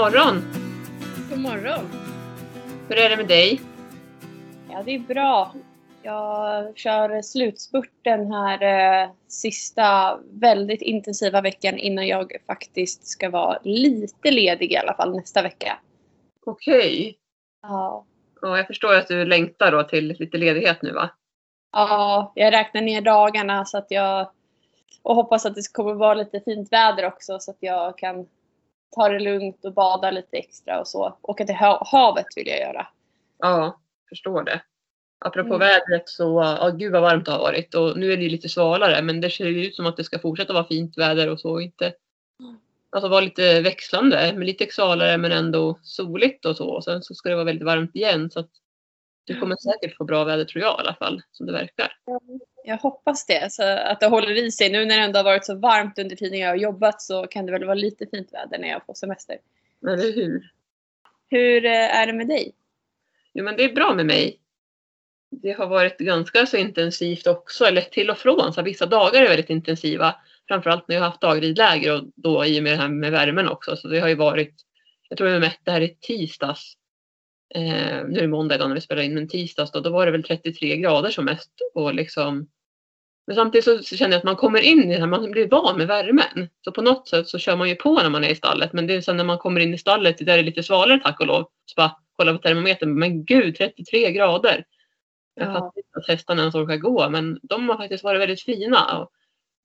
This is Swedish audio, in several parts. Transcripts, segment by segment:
Morgon! God morgon! Hur är det med dig? Ja, det är bra. Jag kör slutspurten här eh, sista väldigt intensiva veckan innan jag faktiskt ska vara lite ledig i alla fall nästa vecka. Okej. Ja, Ja, jag förstår att du längtar då till lite ledighet nu va? ja jag räknar ner dagarna så att jag och hoppas att det kommer vara lite fint väder också så att jag kan ta det lugnt och bada lite extra och så. Åka till ha- havet vill jag göra. Ja, förstår det. Apropå Mm. vädret så, ja gud vad varmt det har varit och nu är det ju lite svalare men det ser ju ut som att det ska fortsätta vara fint väder och så inte. Alltså vara lite växlande med lite svalare men ändå soligt och så och sen så ska det vara väldigt varmt igen så att du kommer säkert få bra väder tror jag i alla fall som det verkar. Jag hoppas det, så att det håller i sig. Nu när det ändå har varit så varmt under tiden jag har jobbat så kan det väl vara lite fint väder när jag får semester. Eller hur? Hur eh, är det med dig? Jo men det är bra med mig. Det har varit ganska så intensivt också, eller till och från. Så vissa dagar är väldigt intensiva. Framförallt när jag har haft dagridläger och då i och med det här med värmen också. Så det har ju varit, jag tror vi mätte här i tisdags. Eh, nu är det måndag idag när vi spelar in, men tisdags då, då var det väl 33 grader som mest. Och liksom, men samtidigt så känner jag att man kommer in i det här, man blir van med värmen. Så på något sätt så kör man ju på när man är i stallet. Men det är sen när man kommer in i stallet där det är lite svalare tack och lov. Så bara kolla på termometern, men gud 33 grader. Jag Ja. fattar inte att hästarna ens orkar gå men de har faktiskt varit väldigt fina.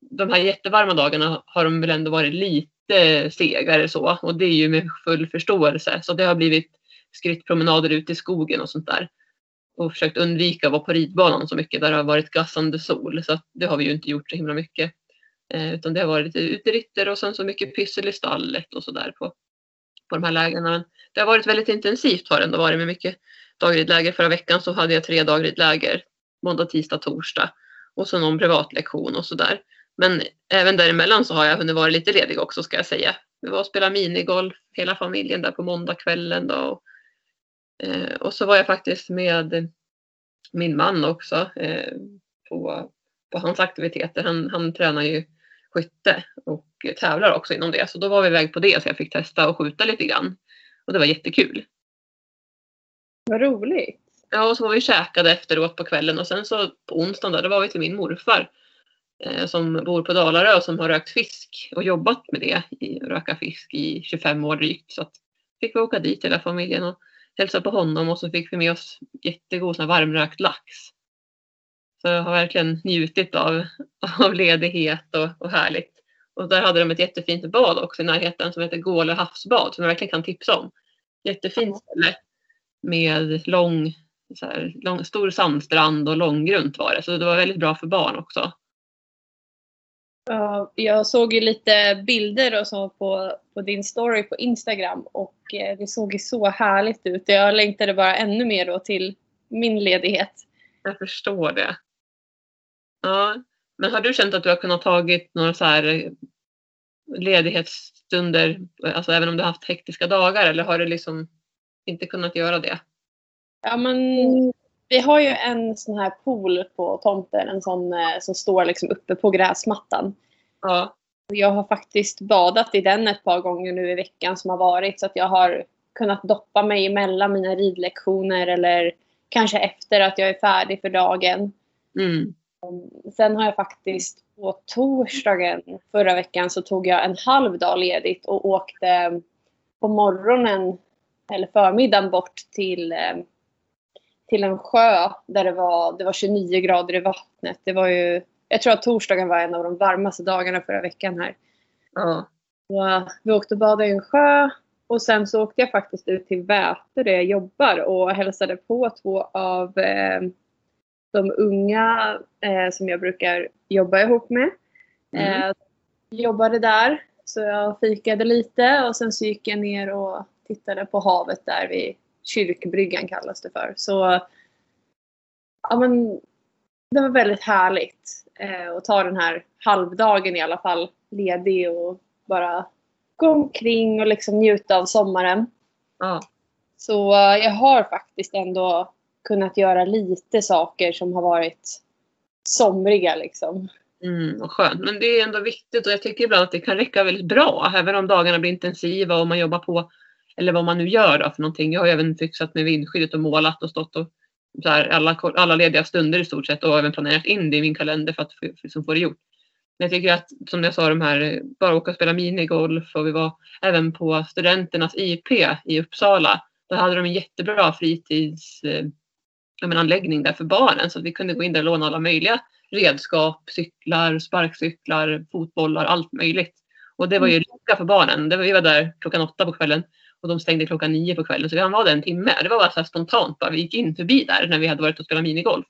De här jättevarma dagarna har de väl ändå varit lite segare så och det är ju med full förståelse. Så det har blivit skrittpromenader ute i skogen och sånt där. Och försökt undvika att vara på ridbanan så mycket där det har varit gassande sol. Så att det har vi ju inte gjort så himla mycket. Eh, utan det har varit lite uteritter och sen så mycket pyssel i stallet och sådär på, på de här lägena. Men det har varit väldigt intensivt har det ändå varit med mycket dagridläger. Förra veckan så hade jag tre dagridläger. Måndag, tisdag, torsdag. Och så någon privatlektion och sådär. Men även däremellan så har jag hunnit vara lite ledig också ska jag säga. Vi var och spelade minigolf hela familjen där på måndagskvällen då. Och, eh, och så var jag faktiskt med min man också eh, på, på hans aktiviteter. Han, han tränar ju skytte och tävlar också inom det. Så då var vi iväg på det så jag fick testa och skjuta lite grann. Och det var jättekul. Vad roligt. Ja, och så var vi käkade efteråt på kvällen och sen så på onsdagen där, då var vi till min morfar eh, som bor på Dalarö och som har rökt fisk och jobbat med det, i, röka fisk i 25 år drygt. Så att fick vi åka dit hela familjen och hälsa på honom och så fick vi med oss jättegod sån varmrökt lax. Så jag har verkligen njutit av, av ledighet och, och härligt. Och där hade de ett jättefint bad också i närheten som heter Gåle havsbad som jag verkligen kan tipsa om. Jättefint ställe med lång, här, lång, stor sandstrand och långgrunt var det. Så det var väldigt bra för barn också. Ja, jag såg ju lite bilder och så på, på din story på Instagram och eh, det såg ju så härligt ut. Jag längtade bara ännu mer då till min ledighet. Jag förstår det. Ja, men har du känt att du har kunnat tagit några så här eh, ledighetsstunder, alltså även om du har haft hektiska dagar eller har du liksom inte kunnat göra det? Ja, men vi har ju en sån här pool på tomten, en sån eh, som står liksom uppe på gräsmattan. Ja, Jag har faktiskt badat i den ett par gånger nu i veckan som har varit så att jag har kunnat doppa mig emellan mina ridlektioner eller kanske efter att jag är färdig för dagen. mm. Sen har jag faktiskt på torsdagen förra veckan så tog jag en halv dag ledigt och åkte på morgonen eller förmiddagen bort till, eh, till en sjö där det var, det var 29 grader i vattnet. Det var ju, jag tror att torsdagen var en av de varmaste dagarna förra veckan här. ja, Så, vi åkte och badade i en sjö och sen så åkte jag faktiskt ut till Väte där jag jobbar och hälsade på två av eh, de unga eh, som jag brukar jobba ihop med. Mm. Eh, jobbade där så jag fikade lite och sen så gick jag ner och tittade på havet där vid kyrkbryggan kallas det för. Så ja, men, det var väldigt härligt eh, att ta den här halvdagen i alla fall ledig och bara gå omkring och liksom njuta av sommaren. ja. Så eh, jag har faktiskt ändå kunnat göra lite saker som har varit somriga liksom. Mm, och skönt. Men det är ändå viktigt och jag tycker ibland att det kan räcka väldigt bra. Även om dagarna blir intensiva och man jobbar på eller vad man nu gör då för någonting. Jag har även fixat med vindskyddet och målat och stått och så här, alla, alla lediga stunder i stort sett och även planerat in det i min kalender för att liksom få det gjort. Men jag tycker att som jag sa de här, bara åka och spela minigolf och vi var även på studenternas IP i Uppsala. Då hade de en jättebra fritidsanläggning där för barnen så att vi kunde gå in där och låna alla möjliga redskap, cyklar, sparkcyklar, fotbollar, allt möjligt. Och det var ju mm. lycka för barnen. Det var, vi var där klockan åtta på kvällen och de stängde klockan nio på kvällen så vi var där en timme. Det var bara så spontant bara. Vi gick in förbi där när vi hade varit och spelat minigolf.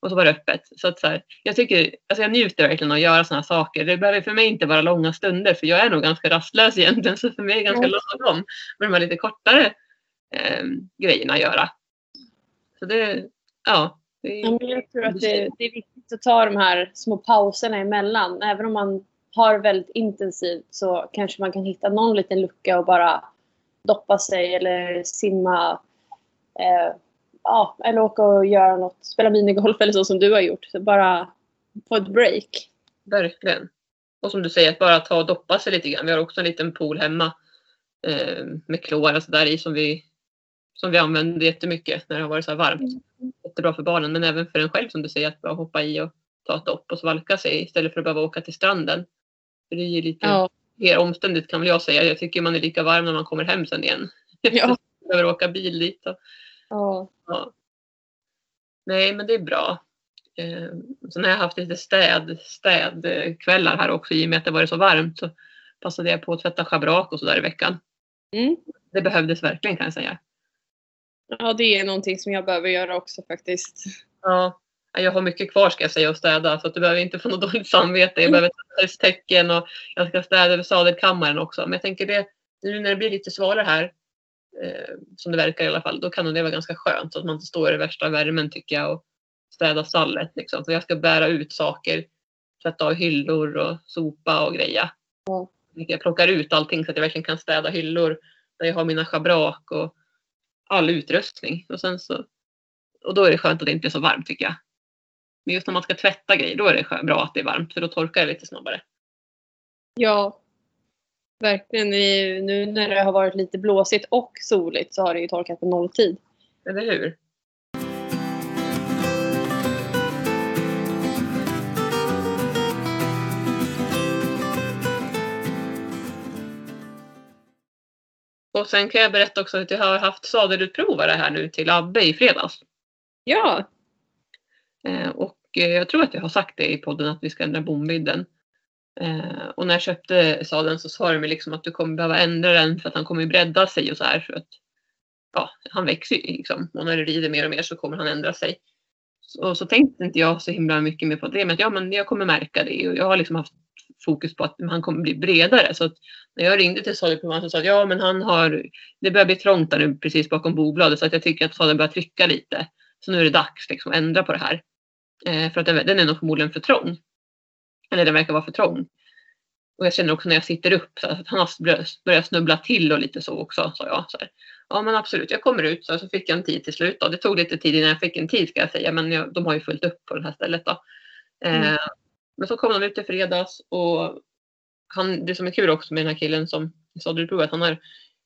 Och så var det öppet. Så att så här, jag tycker, alltså jag njuter verkligen av att göra sådana saker. Det behöver för mig inte vara långa stunder för jag är nog ganska rastlös egentligen. Så för mig är det ganska mm. lagom med de här lite kortare eh, grejerna att göra. Så det, ja. Det är, ja, jag tror att det, det, är viktigt att ta de här små pauserna emellan. Även om man har väldigt intensivt så kanske man kan hitta någon liten lucka och bara doppa sig eller simma. Eh, ja, eller åka och göra något, spela minigolf eller så som du har gjort. Så bara få ett break. Verkligen. Och som du säger, att bara ta och doppa sig lite grann. Vi har också en liten pool hemma eh, med klor och sådär i som vi, som vi använder jättemycket när det har varit så här varmt. Mm. Jättebra för barnen men även för en själv som du säger, att bara hoppa i och ta ett dopp och svalka sig istället för att behöva åka till stranden. För det ju lite ja. Mer omständigt kan väl jag säga. Jag tycker man är lika varm när man kommer hem sen igen. Ja. behöver åka bil dit. Och, ja. ja. Nej, men det är bra. Eh, sen har jag haft lite städ, städkvällar här också i och med att det varit så varmt. Så passade jag på att tvätta schabrak och sådär i veckan. Mm. Det behövdes verkligen kan jag säga. Ja, det är någonting som jag behöver göra också faktiskt. Ja, jag har mycket kvar ska jag säga att städa så att du behöver inte få något dåligt samvete. Jag behöver tvätta tecken och jag ska städa över sadelkammaren också. Men jag tänker det, nu när det blir lite svalare här, eh, som det verkar i alla fall, då kan det vara ganska skönt så att man inte står i värsta värmen tycker jag och städa stallet. Liksom. Så jag ska bära ut saker, tvätta av hyllor och sopa och greja. Mm. Jag plockar ut allting så att jag verkligen kan städa hyllor där jag har mina schabrak och all utrustning. Och, sen så, och då är det skönt att det inte är så varmt tycker jag. Men just när man ska tvätta grejer, då är det bra att det är varmt för då torkar det lite snabbare. Ja, verkligen. Nu när det har varit lite blåsigt och soligt så har det ju torkat på nolltid. Eller hur? Och sen kan jag berätta också att jag har haft sadelutprovare här nu till Abbe i fredags. Ja. Eh, och Eh, jag tror att jag har sagt det i podden att vi ska ändra bomvidden. Eh, och när jag köpte sadeln så sa de liksom att du kommer behöva ändra den för att han kommer bredda sig och så här. För att, ja, han växer ju liksom och när det rider mer och mer så kommer han ändra sig. Så, så tänkte inte jag så himla mycket mer på det. Men, att, ja, men jag kommer märka det och jag har liksom haft fokus på att han kommer bli bredare. Så att när jag ringde till sadelprovaren så sa att ja, men han har, det börjar bli trångt där nu precis bakom bobladet så att jag tycker att sadeln börjar trycka lite. Så nu är det dags liksom att ändra på det här. Eh, för att den, den är nog förmodligen för trång. Eller den verkar vara för trång. Och jag känner också när jag sitter upp så att han har börjat snubbla till och lite så också, sa jag. Så här. Ja men absolut, jag kommer ut. Så, så fick jag en tid till slut. Då. Det tog lite tid innan jag fick en tid ska jag säga, men jag, de har ju fullt upp på det här stället. Då. Eh, mm. Men så kom de ut i fredags och han, det som är kul också med den här killen som sa du att han har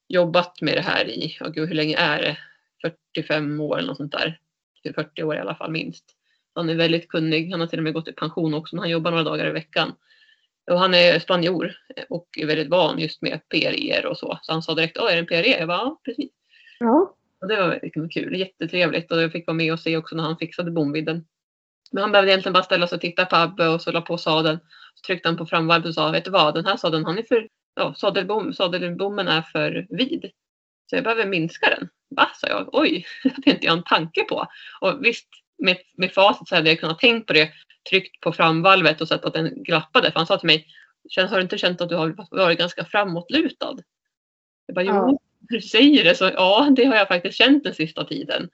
jobbat med det här i, oh gud, hur länge är det? 45 år eller något sånt där. 40 år i alla fall minst. Han är väldigt kunnig. Han har till och med gått i pension också, men han jobbar några dagar i veckan. Och han är spanjor och är väldigt van just med PRE och så. Så han sa direkt, är det en PRE? Jag bara, ja precis. Ja. Och det var väldigt kul, jättetrevligt och jag fick vara med och se också när han fixade bomvidden. Men han behövde egentligen bara ställa sig och titta på Abbe och så la på sadeln. Så tryckte han på framvarvet och sa, vet du vad, den här sadeln, han är för, ja, sadelbom, sadelbommen är för vid. Så jag behöver minska den. Va, sa jag. Oj, det hade inte jag en tanke på. Och visst, med, med facit så hade jag kunnat tänkt på det, tryckt på framvalvet och sett att den glappade. För han sa till mig, har du inte känt att du har varit ganska framåtlutad? Jag bara, jo, ja. du säger det så ja, det har jag faktiskt känt den sista tiden.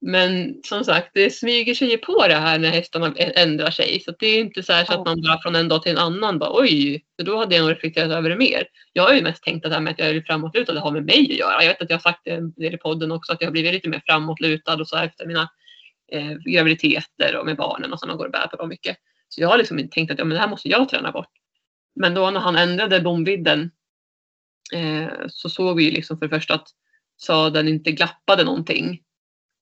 Men som sagt, det smyger sig ju på det här när hästarna ändrar sig. Så det är inte så, så att man bara från en dag till en annan bara oj, för då hade jag nog reflekterat över det mer. Jag har ju mest tänkt att det här med att jag är framåtlutad, det har med mig att göra. Jag vet att jag har sagt det i podden också, att jag har blivit lite mer framåtlutad och så efter mina eh, graviditeter och med barnen och så man går och bär på dem mycket. Så jag har liksom tänkt att ja, men det här måste jag träna bort. Men då när han ändrade bomvidden eh, så såg vi liksom för det första att sadeln inte glappade någonting.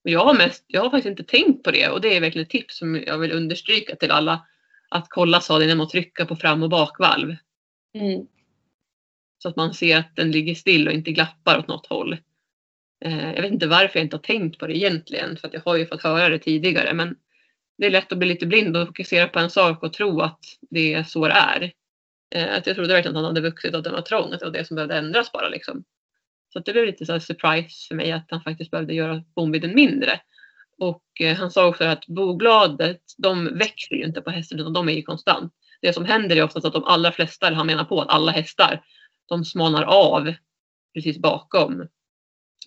Och jag, har mest, jag har faktiskt inte tänkt på det och det är verkligen ett tips som jag vill understryka till alla. Att kolla sadeln genom att trycka på fram och bakvalv. Mm. Så att man ser att den ligger still och inte glappar åt något håll. Eh, jag vet inte varför jag inte har tänkt på det egentligen för att jag har ju fått höra det tidigare men det är lätt att bli lite blind och fokusera på en sak och tro att det är så det är. Eh, att jag trodde verkligen att han hade vuxit och att den var trång, att det var det som behövde ändras bara liksom. Så att det blev lite så surprise för mig att han faktiskt behövde göra bomvidden mindre. Och eh, han sa också att bogladet, de växer ju inte på hästen utan de är ju konstant. Det som händer är oftast att de allra flesta, han menar på att alla hästar, de smalnar av precis bakom,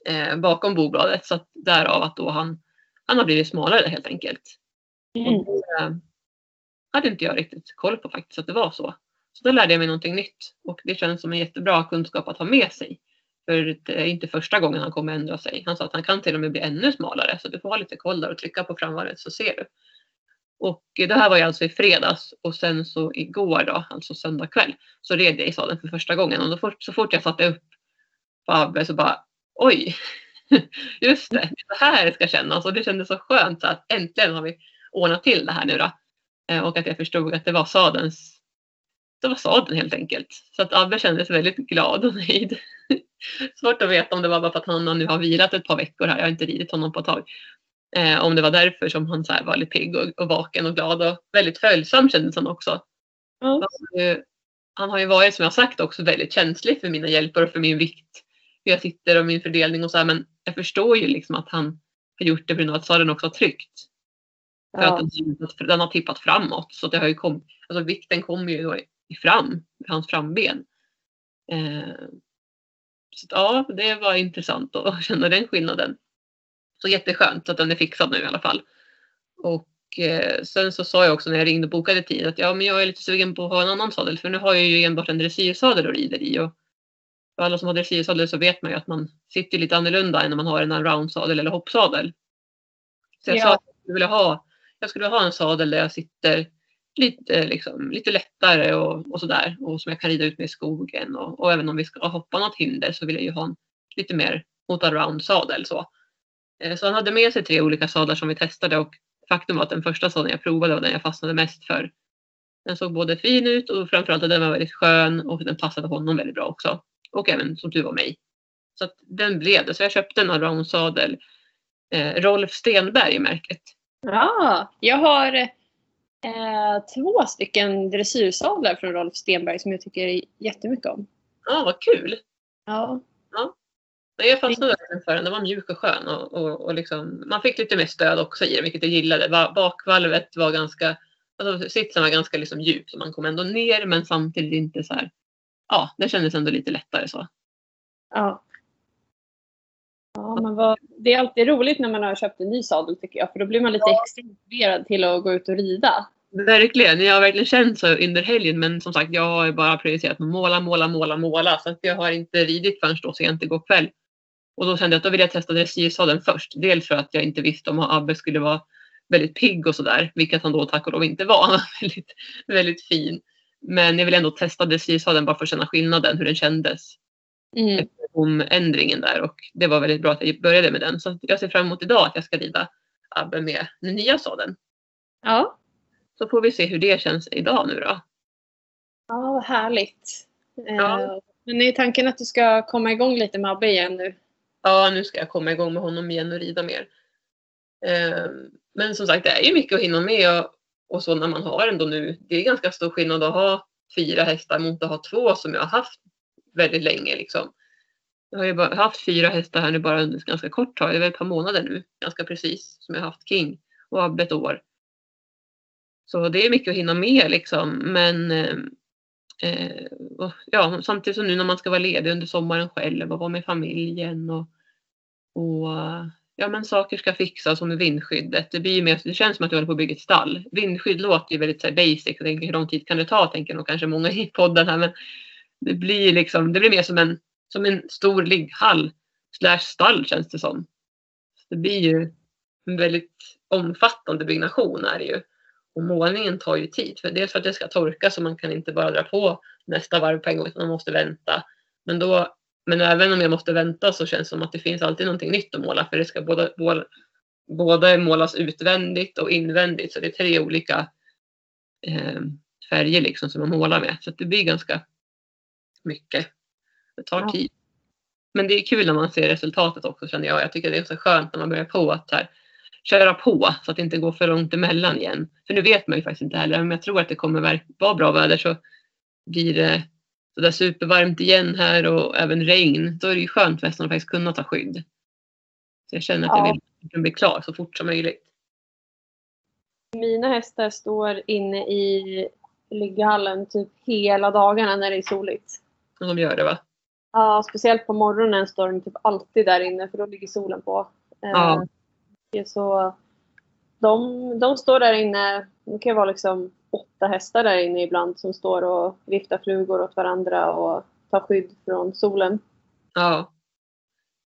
eh, bakom bobladet. Så att därav att då han, han har blivit smalare helt enkelt. Mm. Och det eh, hade inte jag riktigt koll på faktiskt att det var så. Så då lärde jag mig någonting nytt och det känns som en jättebra kunskap att ha med sig. För det är inte första gången han kommer ändra sig. Han sa att han kan till och med bli ännu smalare så du får ha lite koll där och trycka på framvarvet så ser du. Och det här var ju alltså i fredags och sen så igår då, alltså söndag kväll, så red jag i sadeln för första gången och då fort, så fort jag satte upp på Abbe så bara oj, just det, det är så här det ska kännas och det kändes så skönt så att äntligen har vi ordnat till det här nu då. Eh, Och att jag förstod att det var sadelns det var sadeln helt enkelt. Så att Abbe kändes väldigt glad och nöjd. Svårt att veta om det var bara för att han nu har vilat ett par veckor här. Jag har inte ridit honom på ett tag. Eh, om det var därför som han så var lite pigg och, och vaken och glad och väldigt följsam kändes han också. Ja. Han, har ju, han har ju varit som jag sagt också väldigt känslig för mina hjälper och för min vikt. Hur jag sitter och min fördelning och så här. Men jag förstår ju liksom att han har gjort det på grund av att sadeln också har tryckt. För Ja. att den, den har tippat framåt. Så det har ju kommit, alltså vikten kommer ju då i fram, hans framben. Eh, så ja, det var intressant att känna den skillnaden. Så jätteskönt att den är fixad nu i alla fall. Och eh, sen så sa jag också när jag ringde och bokade tid att ja, men jag är lite sugen på att ha en annan sadel för nu har jag ju enbart en dressyrsadel och rider i. Och för alla som har dressyrsadel så vet man ju att man sitter lite annorlunda än när man har en roundsadel eller hoppsadel. Så jag Ja. sa att jag skulle vilja ha, jag skulle vilja ha en sadel där jag sitter lite, liksom, lite lättare och, och sådär. Och som jag kan rida ut med i skogen. Och, och även om vi ska hoppa något hinder så vill jag ju ha en lite mer mot around sadel. Så. Eh, så han hade med sig tre olika sadlar som vi testade och faktum var att den första sadeln jag provade var den jag fastnade mest för. Den såg både fin ut och framförallt den var väldigt skön och den passade honom väldigt bra också. Och även som tur var mig. Så att den blev det. Så jag köpte en around sadel. Eh, Rolf Stenberg är märket. Ja, jag har eh, två stycken dressyrsadlar från Rolf Stenberg som jag tycker jättemycket om. Ja, vad kul! Ja. Nej, jag fastnade för den. Den var mjuk och skön. Och, och, och liksom, man fick lite mer stöd också i den, vilket jag gillade. Va- Bakvalvet var ganska, alltså sitsen var ganska liksom djup, så man kom ändå ner men samtidigt inte så här. Ja, det kändes ändå lite lättare så. Ja. Ja, men vad, det är alltid roligt när man har köpt en ny sadel tycker jag. För då blir man lite extra motiverad till att gå ut och rida. Verkligen, jag har verkligen känt så under helgen men som sagt jag har ju bara prioriterat måla, måla, måla, måla så att jag har inte ridit förrän då sent igår kväll. Och då kände jag att då vill jag testa dressyrsadeln först. Dels för att jag inte visste om Abbe skulle vara väldigt pigg och sådär, vilket han då tack och lov inte var. Han var väldigt, väldigt fin. Men jag vill ändå testa dressyrsadeln bara för att känna skillnaden, hur den kändes. Mm. Om ändringen där och det var väldigt bra att jag började med den. Så jag ser fram emot idag att jag ska rida Abbe med den nya sadeln. Ja. Så får vi se hur det känns idag nu då. ja, vad härligt. Ja. Eh, Men är tanken att du ska komma igång lite med Abbe igen nu? Ja, nu ska jag komma igång med honom igen och rida mer. Ehm, Men som sagt, det är ju mycket att hinna med och, och så när man har ändå nu. Det är ganska stor skillnad att ha fyra hästar mot att ha två som jag har haft väldigt länge. Liksom. Jag har ju bara haft fyra hästar här nu bara under ett ganska kort tag. Det är väl ett par månader nu, ganska precis, som jag har haft King och Abbe ett år. Så det är mycket att hinna med liksom. Men eh, eh, och, ja, samtidigt som nu när man ska vara ledig under sommaren själv och vara med familjen och, och ja, men saker ska fixas som med vindskyddet. Det, blir ju mer, det känns som att du håller på att bygga ett stall. Vindskydd låter ju väldigt så här, basic. Jag tänker hur lång tid kan det ta? Tänker nog kanske många i podden här. Men det blir liksom, det blir mer som en, som en stor ligghall slash stall känns det som. Det blir ju en väldigt omfattande byggnation är det ju. Och målningen tar ju tid. För dels för att det ska torka så man kan inte bara dra på nästa varv på en gång utan man måste vänta. Men, då, men även om jag måste vänta så känns det som att det finns alltid någonting nytt att måla för det ska både, både målas utvändigt och invändigt. Så det är tre olika eh, färger liksom som man målar med. Så det blir ganska mycket. Det tar Ja. tid. Men det är kul när man ser resultatet också känner jag. Jag tycker det är så skönt när man börjar på att här, köra på så att det inte går för långt emellan igen. För nu vet man ju faktiskt inte heller. Om jag tror att det kommer vara bra väder så blir det så där supervarmt igen här och även regn. Då är det ju skönt för hästarna att faktiskt kunna ta skydd. Så jag känner att jag Ja. vill att blir klar så fort som möjligt. Mina hästar står inne i ligghallen typ hela dagarna när det är soligt. Och de gör det va? Ja, speciellt på morgonen står de typ alltid där inne för då ligger solen på. Eh, Ja. det är Så de, de står där inne, det kan vara liksom åtta hästar där inne ibland som står och viftar flugor åt varandra och tar skydd från solen. Ja.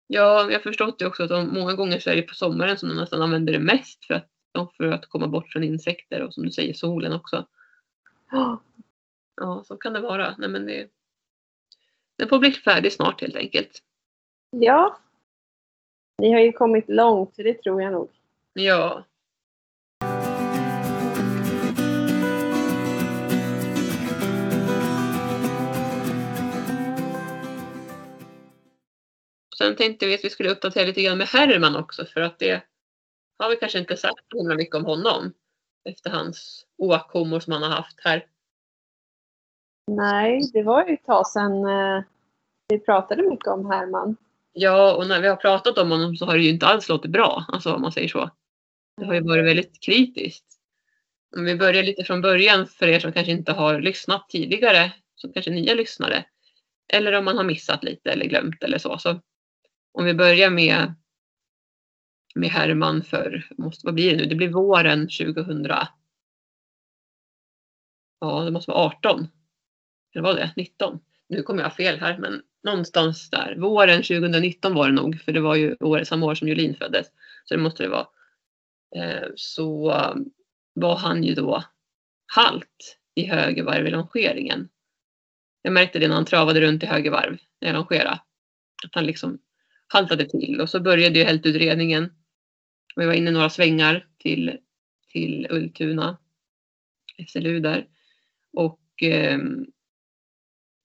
Ja, jag förstått det också att de, många gånger så är det på sommaren som de nästan använder det mest för att, för att komma bort från insekter och som du säger solen också. Ja, så kan det vara. Nej, men det, den får bli färdig snart helt enkelt. Ja. Ni har ju kommit långt, det tror jag nog. Ja. Sen tänkte vi att vi skulle uppdatera lite grann med Herman också för att det har vi kanske inte sagt så himla mycket om honom efter hans åkommor som han har haft här. Nej, det var ju ett tag sedan eh, vi pratade mycket om Herman. Ja, och när vi har pratat om honom så har det ju inte alls låtit bra, alltså om man säger så. Det har ju varit väldigt kritiskt. Om vi börjar lite från början för er som kanske inte har lyssnat tidigare, som kanske nya lyssnare. Eller om man har missat lite eller glömt eller så. så om vi börjar med, med Herman för, måste, vad blir det nu? Det blir våren 2000. Ja, det måste vara 18. Eller var det 19? Nu kommer jag ha fel här, men någonstans där. Våren 2019 var det nog, för det var ju året samma år som Jolin föddes. Så det måste det vara. Eh, så um, var han ju då halt i högervarv i longeringen. Jag märkte det när han travade runt i högervarv när jag longerade. Att han liksom haltade till och så började ju hältutredningen. Vi var inne några svängar till, till Ultuna, SLU där. Och eh,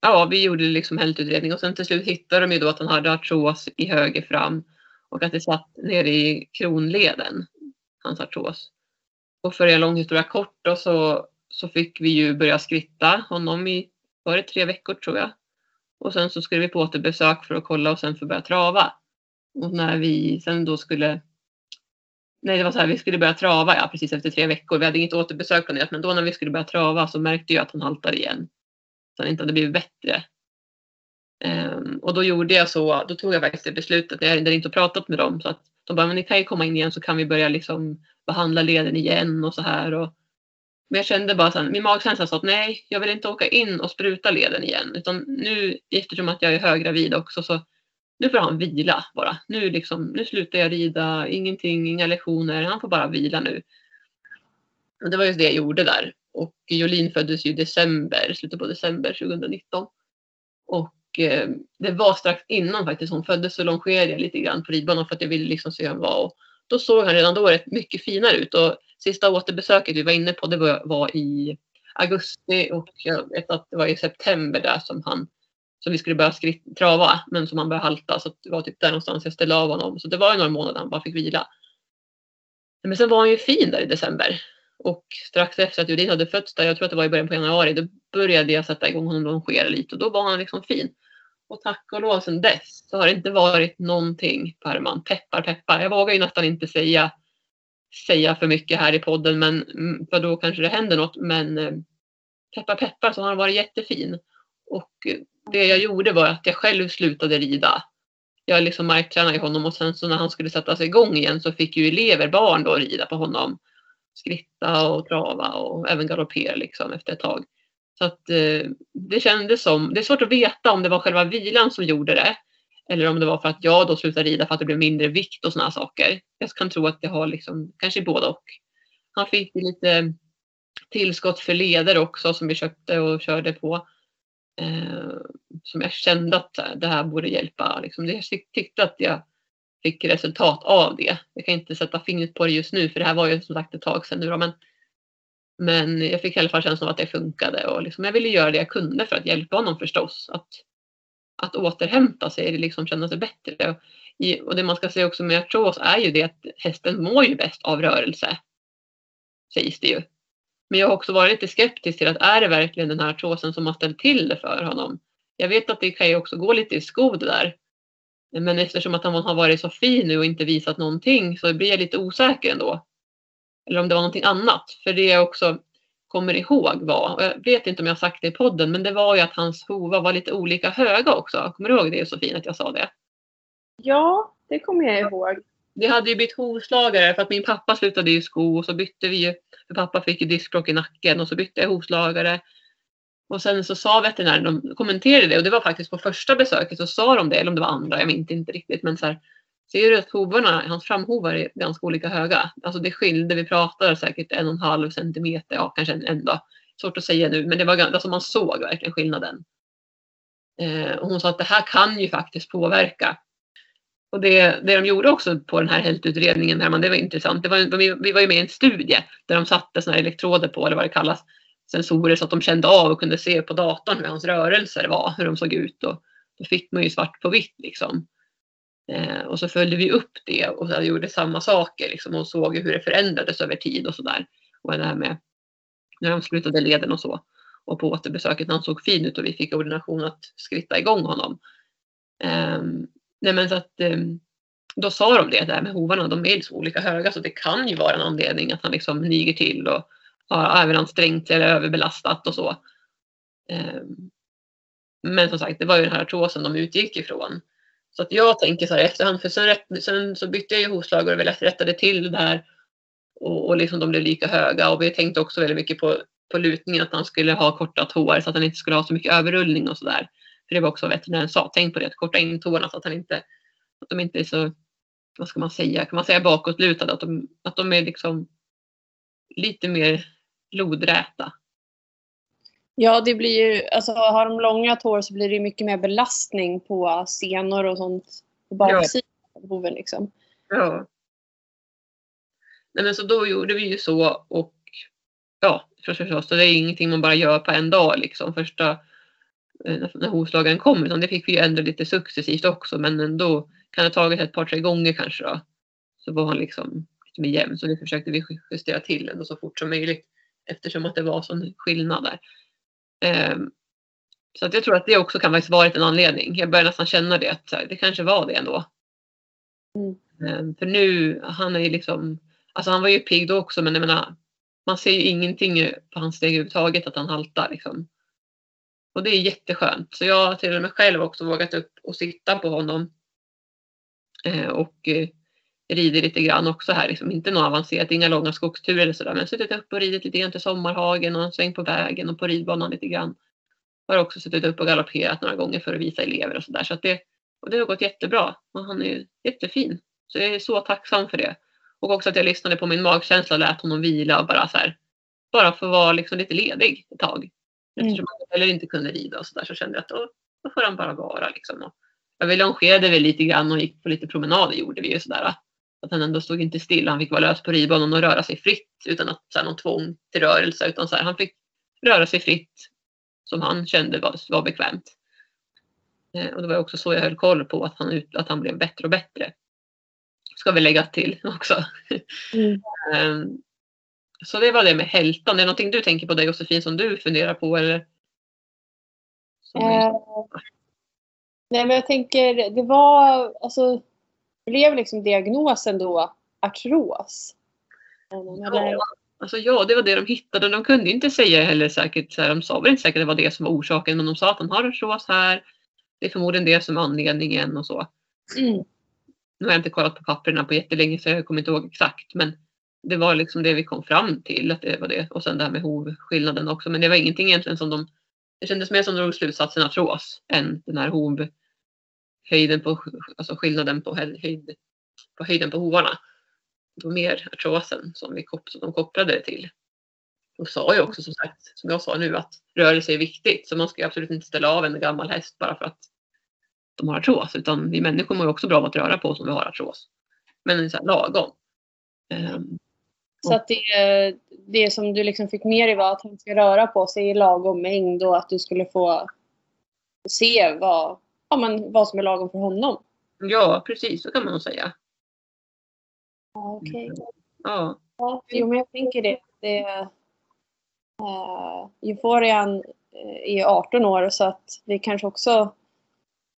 ja, vi gjorde liksom hältutredning och sen till slut hittade de ju då att han hade artros i höger fram och att det satt nere i kronleden, hans artros. Och för en lång historia kort då så, så fick vi ju börja skritta honom i, var det tre veckor tror jag. Och sen så skulle vi på återbesök för att kolla och sen för att börja trava. Och när vi sen då skulle Nej, det var så här, vi skulle börja trava ja, precis efter tre veckor. Vi hade inget återbesök planerat, men då när vi skulle börja trava så märkte jag att han haltade igen. Så han inte hade blivit bättre. Um, och då gjorde jag så, då tog jag faktiskt det beslutet när jag hade inte pratat med dem. Så att de bara, men ni kan ju komma in igen så kan vi börja liksom behandla leden igen och så här. Och, men jag kände bara så här, min magkänsla sa att nej, jag vill inte åka in och spruta leden igen. Utan nu, eftersom att jag är höggravid också, så nu får han vila bara. Nu, liksom, nu slutar jag rida, ingenting, inga lektioner. Han får bara vila nu. Och det var just det jag gjorde där. Och Jolin föddes ju i december, slutet på december 2019. Och eh, det var strax innan faktiskt hon föddes så longerade jag lite grann på ridbanan för att jag ville liksom se hur han var. Och då såg han redan då rätt mycket finare ut. Och sista återbesöket vi var inne på det var, var i augusti och jag vet att det var i september där som han som vi skulle börja skritt, trava men som han började halta så det var typ där någonstans jag ställde av honom. Så det var ju några månader han bara fick vila. Men sen var han ju fin där i december. Och strax efter att Judin hade fötts där, jag tror att det var i början på januari, då började jag sätta igång honom och longera lite och då var han liksom fin. Och tack och lov sedan dess så har det inte varit någonting på Herman. Peppar peppar. Jag vågar ju nästan inte säga, säga för mycket här i podden men, för då kanske det händer något. Men eh, peppar peppar så har han varit jättefin. Och eh, det jag gjorde var att jag själv slutade rida. Jag liksom marktränade honom och sen så när han skulle sätta sig igång igen så fick ju elever, barn då, rida på honom. Skritta och trava och även galoppera liksom efter ett tag. Så att eh, det kändes som, det är svårt att veta om det var själva vilan som gjorde det. Eller om det var för att jag då slutade rida för att det blev mindre vikt och sådana saker. Jag kan tro att det har liksom, kanske både och. Han fick lite tillskott för leder också som vi köpte och körde på. Eh, som jag kände att det här borde hjälpa. Liksom. Jag tyckte att jag fick resultat av det. Jag kan inte sätta fingret på det just nu för det här var ju som sagt ett tag sedan nu då, men, men jag fick i alla fall känslan av att det funkade och liksom jag ville göra det jag kunde för att hjälpa honom förstås. Att, att återhämta sig, liksom känna sig bättre. Och, det man ska säga också med artros är ju det att hästen mår ju bäst av rörelse. Sägs det ju. Men jag har också varit lite skeptisk till att är det verkligen den här artrosen som har ställt till det för honom? Jag vet att det kan ju också gå lite i skod det där. Men eftersom att han har varit så fin nu och inte visat någonting så blir jag lite osäker ändå. Eller om det var någonting annat. För det är också kommer ihåg var, jag vet inte om jag har sagt det i podden, men det var ju att hans hovar var lite olika höga också. Kommer du ihåg det Josefin att jag sa det? Ja, det kommer jag ihåg. Vi hade ju bytt hovslagare för att min pappa slutade i sko och så bytte vi ju. För pappa fick ju diskbråck i nacken och så bytte jag hovslagare. Och sen så sa veterinären, de kommenterade det och det var faktiskt på första besöket så sa de det, eller om det var andra, jag minns inte riktigt. Men så här, ser du att hovarna, hans framhovar är ganska olika höga. Alltså det skilde, vi pratar säkert en och en halv centimeter, ja kanske en, en då. Svårt att säga nu, men det var alltså man såg verkligen skillnaden. Eh, och hon sa att det här kan ju faktiskt påverka. Och det, det de gjorde också på den här hältutredningen, det var intressant. Det var, vi var ju med i en studie där de satte såna elektroder på, eller vad det kallas, sensorer så att de kände av och kunde se på datorn hur hans rörelser var, hur de såg ut. Och då fick man ju svart på vitt liksom. Eh, och så följde vi upp det och så gjorde samma saker liksom, och såg hur det förändrades över tid och sådär. Och det här med när de slutade leden och så. Och på återbesöket när han såg fin ut och vi fick ordination att skritta igång honom. Eh, nej men så att eh, då sa de det där med hovarna, de är så liksom olika höga så det kan ju vara en anledning att han liksom niger till och har överansträngt sig eller överbelastat och så. Ehm, men som sagt, det var ju den här artrosen de utgick ifrån. Så att jag tänker så här efterhand, för sen, sen så bytte jag ju hovslagare och väl rättade till det där och, och liksom de blev lika höga och vi tänkte också väldigt mycket på, på lutningen att han skulle ha korta tår så att han inte skulle ha så mycket överrullning och sådär. För det var också vad veterinären sa, tänk på det, att korta in tårna så att han inte, att de inte är så, vad ska man säga, kan man säga bakåtlutade, att de, att de är liksom lite mer lodräta. Ja, det blir ju, alltså har de långa tår så blir det mycket mer belastning på senor och sånt på baksidan ja. av hoven liksom. Ja. Nej men så då gjorde vi ju så och ja, förstås, så det är ingenting man bara gör på en dag liksom första eh, när hovslagaren kom utan det fick vi ju ändra lite successivt också men ändå kan det ha tagit ett par tre gånger kanske då. Så var han liksom lite mer jämn så det försökte vi justera till ändå så fort som möjligt eftersom att det var sån skillnad där. Um, så att jag tror att det också kan faktiskt varit en anledning. Jag börjar nästan känna det, att det kanske var det ändå. Mm. Um, för nu, han är ju liksom, alltså han var ju pigg då också men jag menar, man ser ju ingenting på hans steg överhuvudtaget att han haltar liksom. Och det är jätteskönt. Så jag har till och med själv också vågat upp och sitta på honom. Eh, och eh, rider lite grann också här. Liksom inte något avancerat, inga långa skogsturer eller sådär. Men suttit upp och ridit lite grann till sommarhagen och en sväng på vägen och på ridbanan lite grann. Har också suttit upp och galopperat några gånger för att visa elever och sådär. Så det, och det har gått jättebra. Och han är jättefin. Så jag är så tacksam för det. Och också att jag lyssnade på min magkänsla och lät honom vila och bara så här. Bara få vara liksom lite ledig ett tag. Mm. Eftersom han heller inte kunde rida och sådär så kände jag att då, då får han bara vara liksom. Och jag longerade väl lite grann och gick på lite promenader gjorde vi ju sådär. Att han ändå stod inte still. Han fick vara lös på ridbanan och röra sig fritt utan att så här, någon tvång till rörelse. Utan så här, han fick röra sig fritt som han kände var, var bekvämt. Eh, och det var också så jag höll koll på att han, att han blev bättre och bättre. Ska vi lägga till också. Mm. eh, så det var det med hältan. Är det någonting du tänker på där Josefin som du funderar på? Eller? Eh, nej men jag tänker det var alltså blev liksom diagnosen då artros? Ja, alltså ja, det var det de hittade. De kunde inte säga heller säkert, så här, de sa väl inte säkert att det var det som var orsaken, men de sa att han har artros här. Det är förmodligen det som är anledningen och så. Mm. Nu har jag inte kollat på papperna på jättelänge så jag kommer inte ihåg exakt, men det var liksom det vi kom fram till att det var det. Och sen det här med hovskillnaden också, men det var ingenting egentligen som de det kändes mer som de drog slutsatsen artros än den här hov, höjden på, alltså skillnaden på, höjd, på höjden på hovarna. Det var mer artrosen som, vi, som de kopplade det till. och sa ju också som sagt, som jag sa nu, att rörelse är viktigt. Så man ska absolut inte ställa av en gammal häst bara för att de har artros. Utan vi människor mår ju också bra av att röra på oss om vi har artros. Men så här, lagom. Um, så att det, det som du liksom fick med dig var att han ska röra på sig i lagom mängd och att du skulle få se vad, ja, men vad som är lagom för honom. Ja, precis så kan man nog säga. Ja, Okej. Okay. Ja. ja. Jo, men jag tänker det. det uh, Euforian är 18 år så att vi kanske också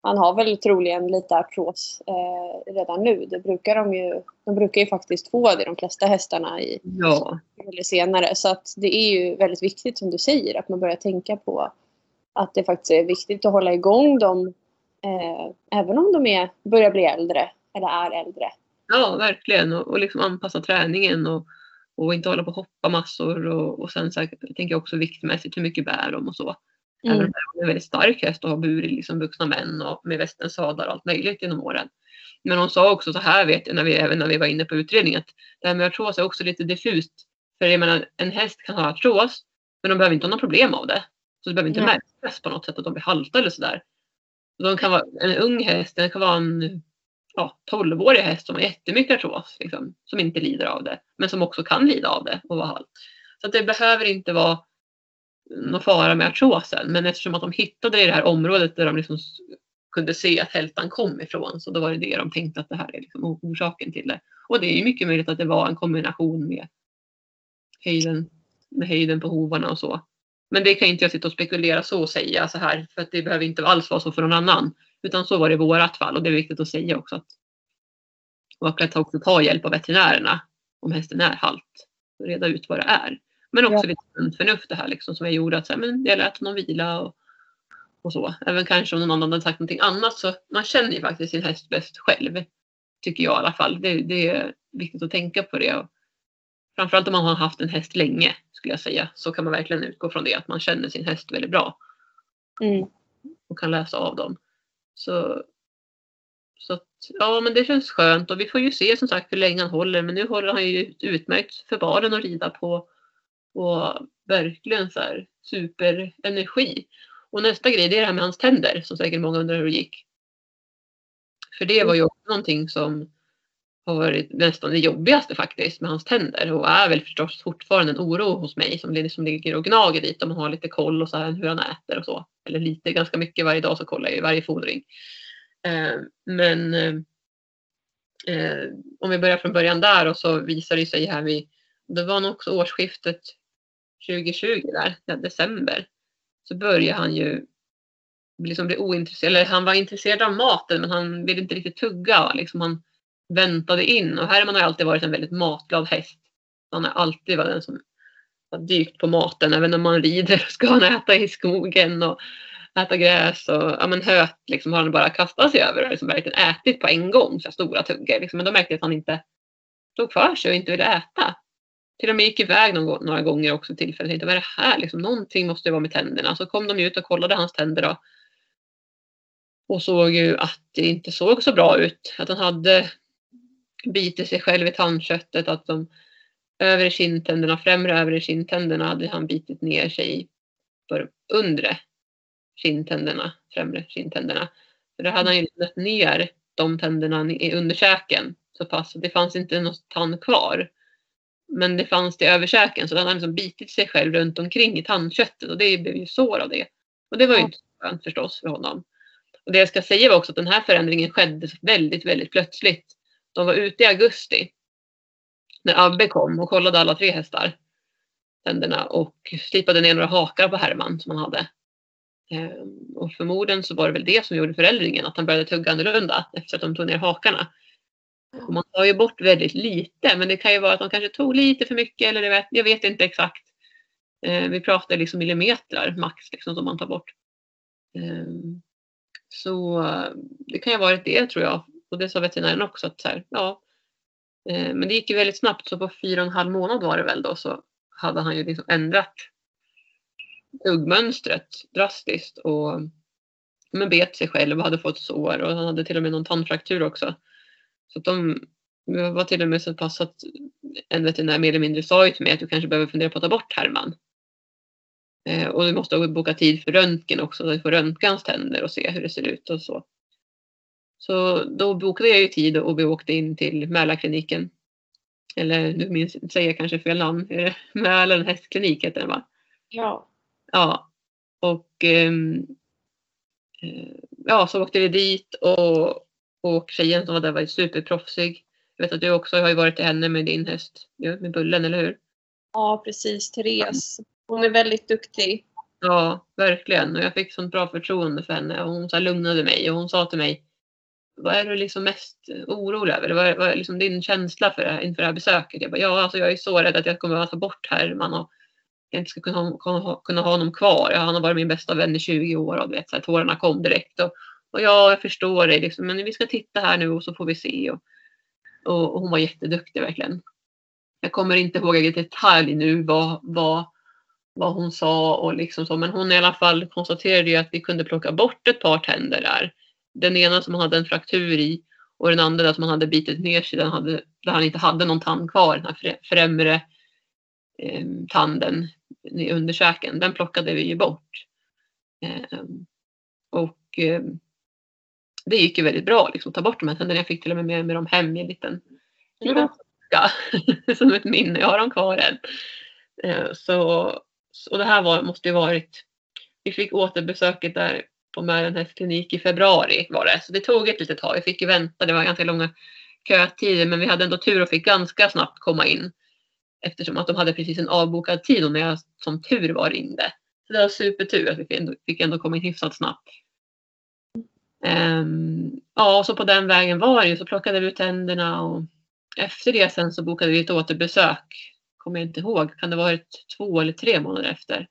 han har väl troligen lite artros eh, redan nu. Det brukar de ju. De brukar ju faktiskt få det de flesta hästarna i ja. eller senare. Så att det är ju väldigt viktigt som du säger att man börjar tänka på att det faktiskt är viktigt att hålla igång dem eh, även om de är, börjar bli äldre eller är äldre. Ja, verkligen. Och, och liksom anpassa träningen och, och inte hålla på och hoppa massor. Och, och sen så här, jag tänker också viktmässigt hur mycket bär de och så. Mm. Även om det är en väldigt stark häst och har burit liksom vuxna män och med västens sadlar och allt möjligt genom åren. Men hon sa också så här vet jag, när vi, även när vi var inne på utredningen, att det här med artros är också lite diffust. För jag menar, en häst kan ha artros, men de behöver inte ha några problem av det. Så det behöver inte mm. märkas på något sätt att de blir halta eller sådär. De kan vara en ung häst, det kan vara en ja, 12-årig häst som har jättemycket artros, liksom, som inte lider av det, men som också kan lida av det och vara halt. Så att det behöver inte vara någon fara med artrosen. Men eftersom att de hittade det i det här området där de liksom kunde se att hältan kom ifrån så då var det det de tänkte att det här är liksom orsaken till det. Och det är ju mycket möjligt att det var en kombination med höjden, med höjden på hovarna och så. Men det kan inte jag sitta och spekulera så och säga så här för att det behöver inte alls vara så för någon annan. Utan så var det i vårat fall och det är viktigt att säga också att att också ta hjälp av veterinärerna om hästen är halt och reda ut vad det är. Men också ja. lite förnuft det här liksom, som jag gjorde. Att så här, men jag lät honom vila och, och så. Även kanske om någon annan hade sagt någonting annat så man känner ju faktiskt sin häst bäst själv. Tycker jag i alla fall. Det, det är viktigt att tänka på det. Och framförallt om man har haft en häst länge skulle jag säga. Så kan man verkligen utgå från det. Att man känner sin häst väldigt bra. Mm. Och kan läsa av dem. Så, så att, ja men det känns skönt och vi får ju se som sagt hur länge han håller. Men nu håller han ju utmärkt för baren att rida på och verkligen så här superenergi. Och nästa grej det är det här med hans tänder som säkert många undrar hur det gick. För det var ju också någonting som har varit nästan det jobbigaste faktiskt med hans tänder och är väl förstås fortfarande en oro hos mig som, som ligger och gnager dit om man har lite koll och så här hur han äter och så. Eller lite, ganska mycket varje dag så kollar jag ju varje fodring. Eh, men eh, eh om vi börjar från början där och så visar det sig här vid, det var nog också årsskiftet 2020 där, ja, december, så börjar han ju liksom bli ointresserad. Eller han var intresserad av maten men han ville inte riktigt tugga. Liksom han väntade in. Och Herman har alltid varit en väldigt matglad häst. Han har alltid varit den som har dykt på maten. Även när man rider ska han äta i skogen och äta gräs och ja, men höt liksom, har han bara kastat sig över och liksom verkligen ätit på en gång. Så stora tuggor. Liksom. Men då märkte jag att han inte tog för sig och inte ville äta till och med gick iväg någon, några gånger också tillfället. Jag tänkte, vad är det här? Liksom, någonting måste ju vara med tänderna. Så kom de ut och kollade hans tänder då. Och såg ju att det inte såg så bra ut. Att han hade bitit sig själv i tandköttet. Att de övre kindtänderna, främre övre kindtänderna hade han bitit ner sig för undre kindtänderna, främre kindtänderna. För då hade han ju nött ner de tänderna i underkäken så pass det fanns inte något tand kvar. Men det fanns det i överkäken så den hade liksom bitit sig själv runt omkring i tandköttet och det blev ju sår av det. Och det var ju inte så skönt förstås för honom. Och det jag ska säga var också att den här förändringen skedde väldigt, väldigt plötsligt. De var ute i augusti när Abbe kom och kollade alla tre hästar, tänderna och slipade ner några hakar på Herman som han hade. Ehm, och förmodligen så var det väl det som gjorde förändringen, att han började tugga annorlunda efter att de tog ner hakarna. Och man tar ju bort väldigt lite men det kan ju vara att de kanske tog lite för mycket eller jag vet, jag vet inte exakt. Ehm, vi pratar liksom millimeter max liksom, som man tar bort. Ehm, så eh, det kan ju ha varit det tror jag. Och det sa veterinären också. Att så här, ja. Eh, men det gick ju väldigt snabbt så på fyra och en halv månad var det väl då så hade han ju liksom ändrat tuggmönstret drastiskt och men bet sig själv och hade fått sår och han hade till och med någon tandfraktur också. Så att de var till och med så pass att en veterinär mer eller mindre sa ju till mig att du kanske behöver fundera på att ta bort Herman. Eh, och du måste boka tid för röntgen också, så du får röntga hans tänder och se hur det ser ut och så. Så då bokade jag ju tid och vi åkte in till Mälarkliniken. Eller nu minns, säger jag kanske fel namn. Mälaren hästklinik heter den va? Ja. Ja. Och eh, ja, så åkte vi dit och, och tjejen som var där var superproffsig. Jag vet att du också har ju varit till henne med din häst, med Bullen, eller hur? Ja, precis. Therese. Hon är väldigt duktig. Ja, verkligen. Och jag fick sånt bra förtroende för henne och hon så lugnade mig och hon sa till mig vad är du liksom mest orolig över? Vad är, vad är liksom din känsla för det, inför det här besöket? Jag bara, ja, alltså jag är så rädd att jag kommer att ta bort Herman och jag inte ska kunna, kunna, kunna ha honom kvar. Han har varit min bästa vän i 20 år och vet, så här, tårarna kom direkt. Och, och ja, jag förstår dig, liksom, men vi ska titta här nu och så får vi se. Och, och, och hon var jätteduktig verkligen. Jag kommer inte ihåg i detalj nu vad, vad, vad hon sa och liksom så, men hon i alla fall konstaterade ju att vi kunde plocka bort ett par tänder där den ena som han hade en fraktur i och den andra som han hade bitit ner sig, den hade, där han inte hade någon tand kvar, den här främre eh, tanden i underkäken, den plockade vi ju bort. Eh, och eh, det gick ju väldigt bra liksom, att ta bort de här tänderna. Jag fick till och med med, med dem hem i en liten ja. som ett minne. Jag har dem kvar än. Eh, så, och det här var, måste ju varit, vi fick återbesöket där på Märenhäst klinik i februari var det. Så det tog ett litet tag. Vi fick ju vänta. Det var ganska långa kötider men vi hade ändå tur och fick ganska snabbt komma in. Eftersom att de hade precis en avbokad tid och när jag som tur var ringde. Så det var supertur att vi fick ändå, fick ändå komma in hyfsat snabbt. Um, ja, och så på den vägen var det ju. Så plockade vi ut tänderna och efter det sen så bokade vi ett återbesök. Kommer jag inte ihåg. Kan det ha varit två eller tre månader efter?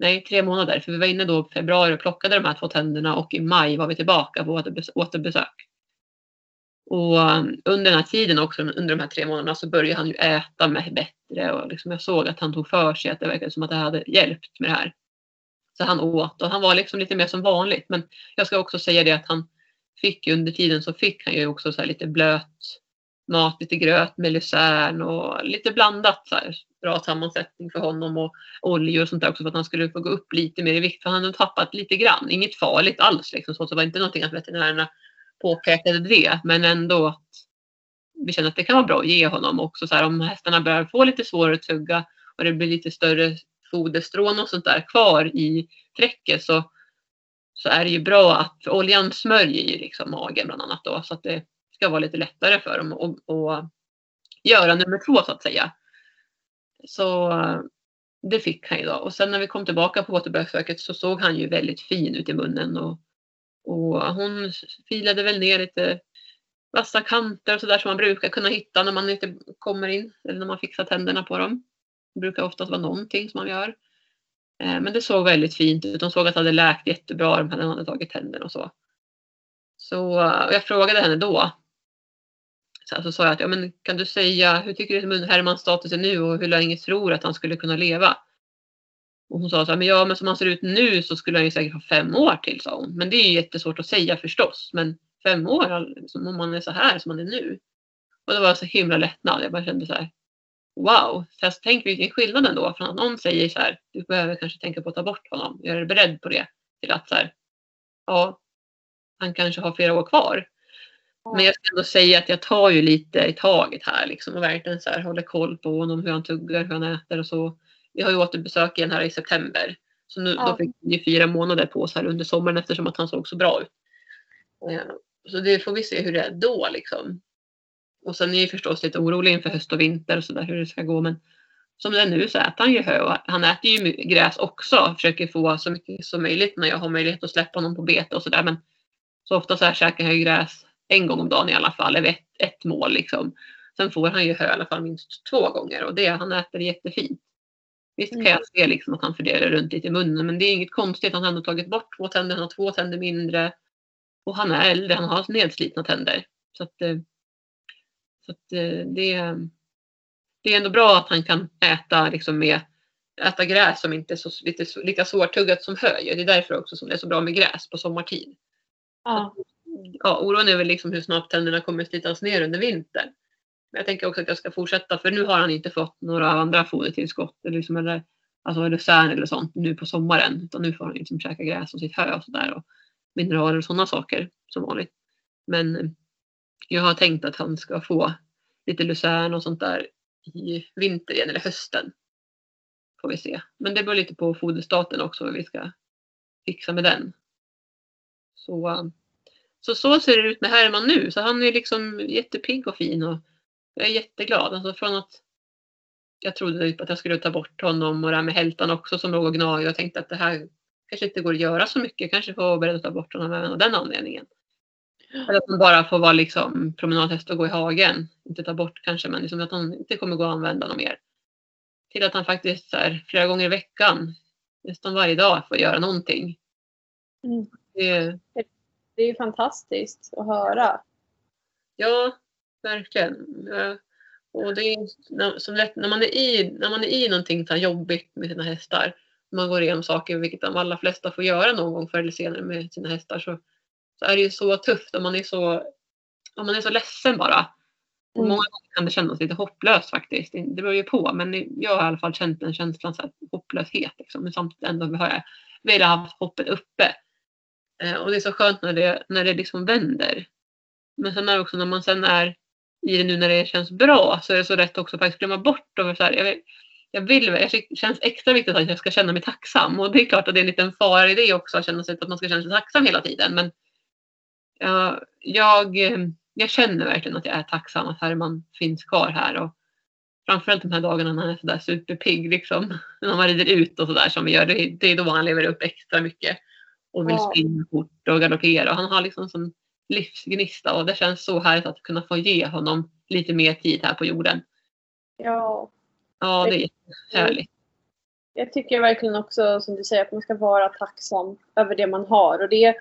Nej, tre månader. För vi var inne då i februari och plockade de här två tänderna och i maj var vi tillbaka på återbesök. Och um, under den här tiden också, under de här tre månaderna, så började han ju äta mig bättre och liksom jag såg att han tog för sig, att det verkade som att det hade hjälpt med det här. Så han åt och han var liksom lite mer som vanligt. Men jag ska också säga det att han fick under tiden så fick han ju också så lite blöt mat, lite gröt med lucern och lite blandat så här, bra sammansättning för honom och oljor och sånt där också för att han skulle få gå upp lite mer i vikt. För han hade tappat lite grann, inget farligt alls liksom. Så det var inte någonting att veterinärerna påpekade det, men ändå att vi kände att det kan vara bra att ge honom också så här om hästarna börjar få lite svårare att tugga och det blir lite större foderstrån och sånt där kvar i träcket så, så är det ju bra att, för oljan smörjer ju liksom magen bland annat då så att det ska vara lite lättare för dem att göra nummer två så att säga. Så det fick han ju då. Och sen när vi kom tillbaka på återbesöket så såg han ju väldigt fin ut i munnen. Och, och hon filade väl ner lite vassa kanter och sådär som man brukar kunna hitta när man inte kommer in. Eller när man fixar tänderna på dem. Det brukar oftast vara någonting som man gör. Eh, men det såg väldigt fint ut. De såg att det hade läkt jättebra. De hade tagit tänderna och så. Så och jag frågade henne då så, så sa jag att ja, men kan du säga hur tycker du att Hermans status är nu och hur länge tror du att han skulle kunna leva? Och hon sa så här, men ja men som han ser ut nu så skulle han ju säkert ha fem år till sa hon. Men det är ju jättesvårt att säga förstås. Men fem år liksom, om man är så här som man är nu. Och det var så himla lättnad. Jag bara kände så här, wow. Så tänk vilken skillnad ändå. För att någon säger så här, du behöver kanske tänka på att ta bort honom. Jag är beredd på det. Till att så här, ja, han kanske har flera år kvar. Men jag ska ändå säga att jag tar ju lite i taget här liksom och verkligen så här håller koll på honom, hur han tuggar, hur han äter och så. Vi har ju återbesök igen här i september. Så nu, ja. då fick vi fyra månader på oss här under sommaren eftersom att han såg så bra ut. Eh, så det får vi se hur det är då liksom. Och sen är jag förstås lite orolig inför höst och vinter och sådär hur det ska gå. Men som det är nu så äter han ju hö och han äter ju gräs också. Försöker få så mycket som möjligt när jag har möjlighet att släppa honom på bete och sådär. Men så ofta så här käkar ju gräs en gång om dagen i alla fall, eller ett, ett mål liksom. Sen får han ju hö i alla fall minst två gånger och det, han äter jättefint. Visst kan jag mm. se liksom att han fördelar runt lite i munnen men det är inget konstigt. Han har ändå tagit bort två tänder, han har två tänder mindre. Och han är äldre, han har nedslitna tänder. Så att, eh, så att eh, det, det är ändå bra att han kan äta liksom med äta gräs som inte är så, lite, lika svårtuggat som hö. Det är därför också som det är så bra med gräs på sommartid. Ja ja, oron är väl liksom hur snabbt tänderna kommer slitas ner under vintern. Men jag tänker också att jag ska fortsätta för nu har han inte fått några andra fodertillskott eller, liksom, eller alltså lucern eller sånt nu på sommaren. Utan nu får han liksom käka gräs och sitt hö och sådär. Och mineraler och sådana saker som vanligt. Men eh, jag har tänkt att han ska få lite lucern och sånt där i vinter igen eller hösten. Får vi se. Men det beror lite på foderstaten också vad vi ska fixa med den. Så, eh, så, så ser det ut med Herman nu. Så han är liksom jättepigg och fin och jag är jätteglad. Alltså från att jag trodde typ att jag skulle ta bort honom och det här med hältan också som låg och gnagde och tänkte att det här kanske inte går att göra så mycket. Jag kanske får att ta bort honom även av den anledningen. Eller att han bara får vara liksom promenadhäst och gå i hagen. Inte ta bort kanske men liksom att han inte kommer gå att använda något mer. Till att han faktiskt så här, flera gånger i veckan, nästan varje dag, får göra någonting. Mm. Det, Det är ju fantastiskt att höra. Ja, verkligen. Och det är som lätt, när, man är i, när man är i någonting så jobbigt med sina hästar, man går igenom saker, vilket de allra flesta får göra någon gång förr eller senare med sina hästar, så, så är det ju så tufft och man är så, och man är så ledsen bara. Och Mm. Många gånger kan det kännas lite hopplöst faktiskt. Det beror ju på, men jag har i alla fall känt den känslan, så här, hopplöshet. Liksom. Men samtidigt ändå har jag velat ha hoppet uppe. Eh, och det är så skönt när det, när det liksom vänder. Men sen är det också när man sen är i det nu när det känns bra så är det så lätt också att faktiskt glömma bort. Och så här, jag, vill, jag vill, jag det känns extra viktigt att jag ska känna mig tacksam. Och det är klart att det är en liten fara i det också att känna sig att man ska känna sig tacksam hela tiden. Men jag, jag, eh, jag känner verkligen att jag är tacksam att Herman finns kvar här. Och framförallt de här dagarna när han är sådär superpigg liksom. När man rider ut och sådär som vi gör. Det, det är då han lever upp extra mycket. Och vill Ja. springa fort och galoppera. Han har liksom sån livsgnista och det känns så härligt att kunna få ge honom lite mer tid här på jorden. Ja, Ja, det är jättehärligt. jag tycker verkligen också som du säger att man ska vara tacksam över det man har. Och det,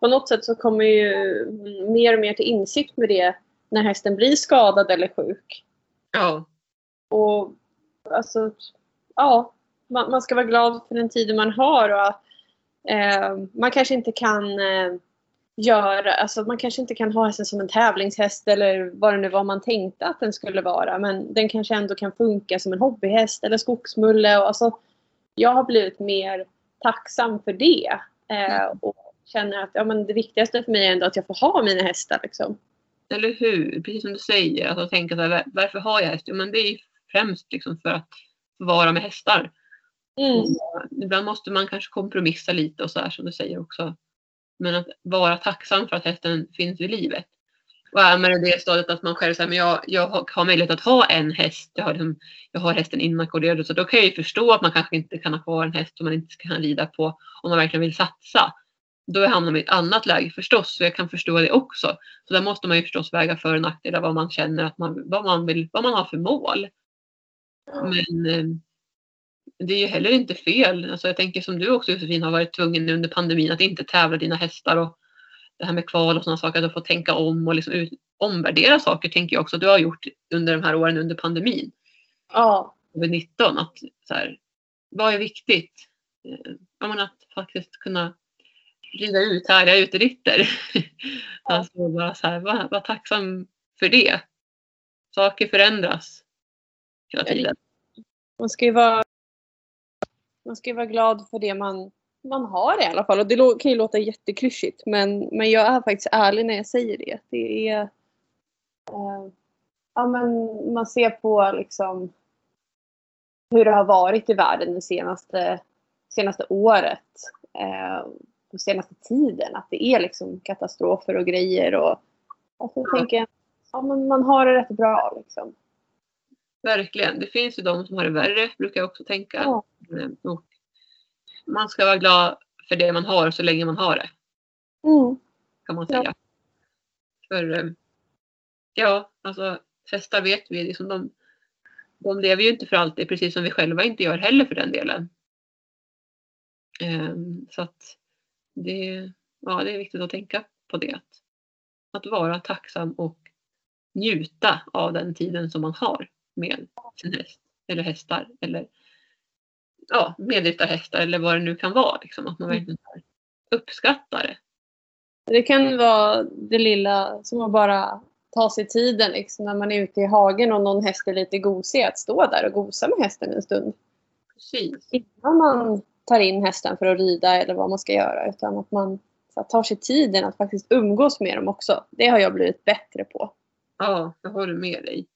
på något sätt så kommer ju mer och mer till insikt med det när hästen blir skadad eller sjuk. Ja, Och alltså, ja, man, man ska vara glad för den tiden man har. Och, man kanske inte kan eh, göra, alltså man kanske inte kan ha hästen som en tävlingshäst eller vad det nu var man tänkte att den skulle vara. Men den kanske ändå kan funka som en hobbyhäst eller skogsmulle. Och, alltså, jag har blivit mer tacksam för det. Eh, och känner att ja, men det viktigaste för mig är ändå att jag får ha mina hästar. Liksom. eller hur? Precis som du säger. Alltså, tänka så här, var- varför har jag häst? Jo, men det är främst liksom för att vara med hästar. Mm. Ibland måste man kanske kompromissa lite och så här som du säger också. Men att vara tacksam för att hästen finns i livet. Och är man i det stadiet att man själv säger men jag, jag har- möjlighet att ha en häst. Jag har, liksom, jag har hästen inackorderad. Så då kan jag ju förstå att man kanske inte kan ha kvar en häst som man inte kan rida på om man verkligen vill satsa. Då hamnar man i ett annat läge förstås. Så jag kan förstå det också. Så där måste man ju förstås väga för och nackdelar vad man känner att man, vad man vill, vad man har för mål. Men eh, det är ju heller inte fel. Alltså jag tänker som du också Josefin har varit tvungen under pandemin att inte tävla dina hästar och det här med kval och sådana saker. Att du får tänka om och liksom ut, omvärdera saker tänker jag också du har gjort under de här åren under pandemin. Ja, Covid-19. Att så här, vad är viktigt? Eh, Ja, men att faktiskt kunna rida ut härliga uteritter. alltså bara så här, var, var tacksam för det. Saker förändras hela Ja, tiden. man ska ju vara, man ska ju vara glad för det man, man har i alla fall. Och det kan ju låta jätteklyschigt men, men jag är faktiskt ärlig när jag säger det. Det är... Eh, ja, men man ser på liksom hur det har varit i världen det senaste, senaste året. Eh, den senaste tiden. Att det är liksom katastrofer och grejer. Och, och så tänker jag ja, men man har det rätt bra. Liksom. Verkligen. Det finns ju de som har det värre, brukar jag också tänka. Ja. Och man ska vara glad för det man har så länge man har det, Mm. kan man Ja. säga. För eh, ja, alltså hästar vet vi, liksom de, de lever ju inte för alltid, precis som vi själva inte gör heller för den delen. Ehm, Så att det, ja, det är viktigt att tänka på det. Att, att vara tacksam och njuta av den tiden som man har med sin häst eller hästar eller ja, medryttarhästar eller vad det nu kan vara. Liksom, att man Mm. verkligen uppskattar det. Det kan vara det lilla som att bara ta sig tiden liksom, när man är ute i hagen och någon häst är lite gosig att stå där och gosa med hästen en stund. Precis. Innan man tar in hästen för att rida eller vad man ska göra. Utan att man så här, tar sig tiden att faktiskt umgås med dem också. Det har jag blivit bättre på. Ja, jag håller med dig.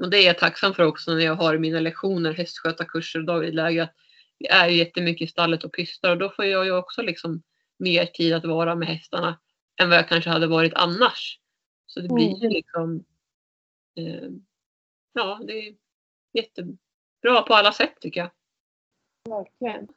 Och det är jag tacksam för också när jag har mina lektioner, hästskötarkurser och dagligläge. att Vi är ju jättemycket i stallet och pystar och då får jag ju också liksom mer tid att vara med hästarna än vad jag kanske hade varit annars. Så det blir ju Mm. liksom eh, Ja, det är jättebra på alla sätt tycker jag. Verkligen.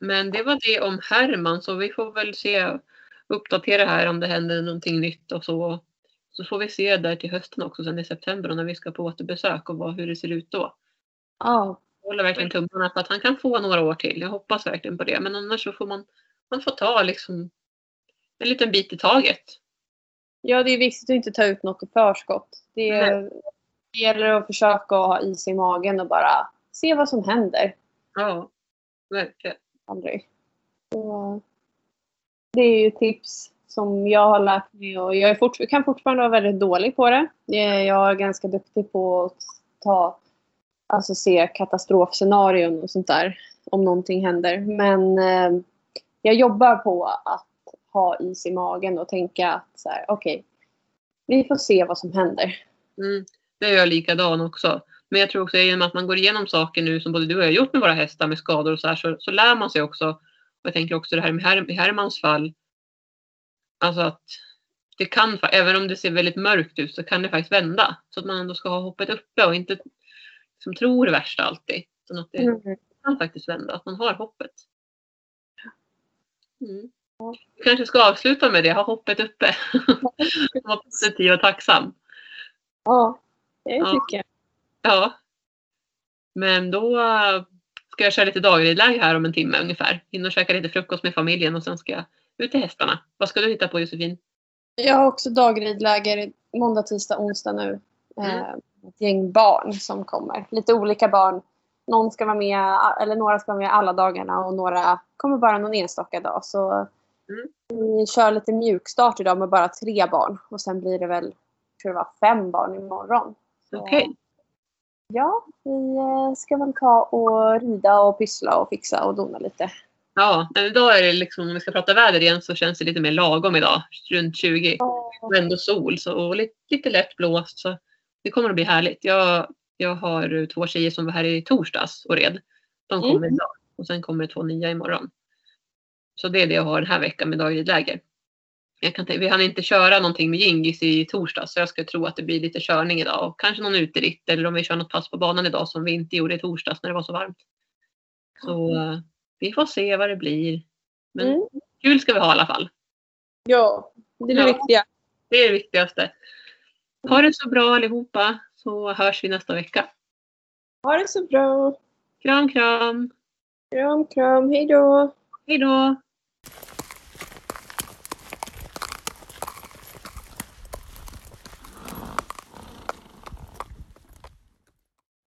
Men det var det om Herman så vi får väl se uppdatera här om det händer någonting nytt och så. Så får vi se där till hösten också sen i september och när vi ska på återbesök och vad, hur det ser ut då. Ja, Jag håller verkligen tummarna på att han kan få några år till. Jag hoppas verkligen på det. Men annars så får man, man får ta liksom en liten bit i taget. ja, det är viktigt att inte ta ut något i förskott. Det, Nej. det gäller att försöka ha is i magen och bara se vad som händer. Ja, verkligen. aldrig. Så, det är ju tips som jag har lärt mig och jag är fort, kan fortfarande vara väldigt dålig på det. Eh, jag är ganska duktig på att ta, alltså se katastrofscenarion och sånt där om någonting händer. Men eh, jag jobbar på att ha is i magen och tänka att så här, okej, vi får se vad som händer. Mm, det är jag likadan också. Men jag tror också genom att man går igenom saker nu som både du och jag har gjort med våra hästar med skador och så här så, så lär man sig också. Och jag tänker också det här med Her Hermans fall. Alltså att det kan, även om det ser väldigt mörkt ut så kan det faktiskt vända. Så att man ändå ska ha hoppet uppe och inte som tror det värsta alltid. Utan att det kan faktiskt vända, att man har hoppet. Mm. Vi kanske ska avsluta med det, ha hoppet uppe. Vara positiv och tacksam. Ja, det Ja. tycker jag. Ja. Men då äh, ska jag köra lite dagridläge här om en timme ungefär. Hinna käka lite frukost med familjen och sen ska jag ut till hästarna. Vad ska du hitta på Josefin? Jag har också dagridläger måndag, tisdag, onsdag nu. Mm. Eh, ett gäng barn som kommer. Lite olika barn. Någon ska vara med, eller några ska vara med alla dagarna och några kommer bara någon enstaka dag. Så Mm. vi kör lite mjukstart idag med bara tre barn. Och sen blir det väl, jag tror det var fem barn imorgon. Okej. Ja, vi eh, ska väl ta och rida och pyssla och fixa och dona lite. Ja, men idag är det liksom, om vi ska prata väder igen så känns det lite mer lagom idag. Runt 20. Och ändå sol så, och lite, lite lätt blåst. Så det kommer att bli härligt. Jag, jag har två tjejer som var här i torsdags och red. De kommer Mm. idag. Och sen kommer två nya imorgon. Så det är det jag har den här veckan med dagridläger. Jag kan, vi hann inte köra någonting med Gingis i torsdags så jag skulle tro att det blir lite körning idag. Och kanske någon uteritt eller om vi kör något pass på banan idag som vi inte gjorde i torsdags när det var så varmt. Så eh, vi får se vad det blir. Men Mm. kul ska vi ha i alla fall. Ja, det är det Ja. viktiga. Det är det viktigaste. Ha det så bra allihopa så hörs vi nästa vecka. Ha det så bra. Kram kram! Kram, kram. Hej då. Hej då!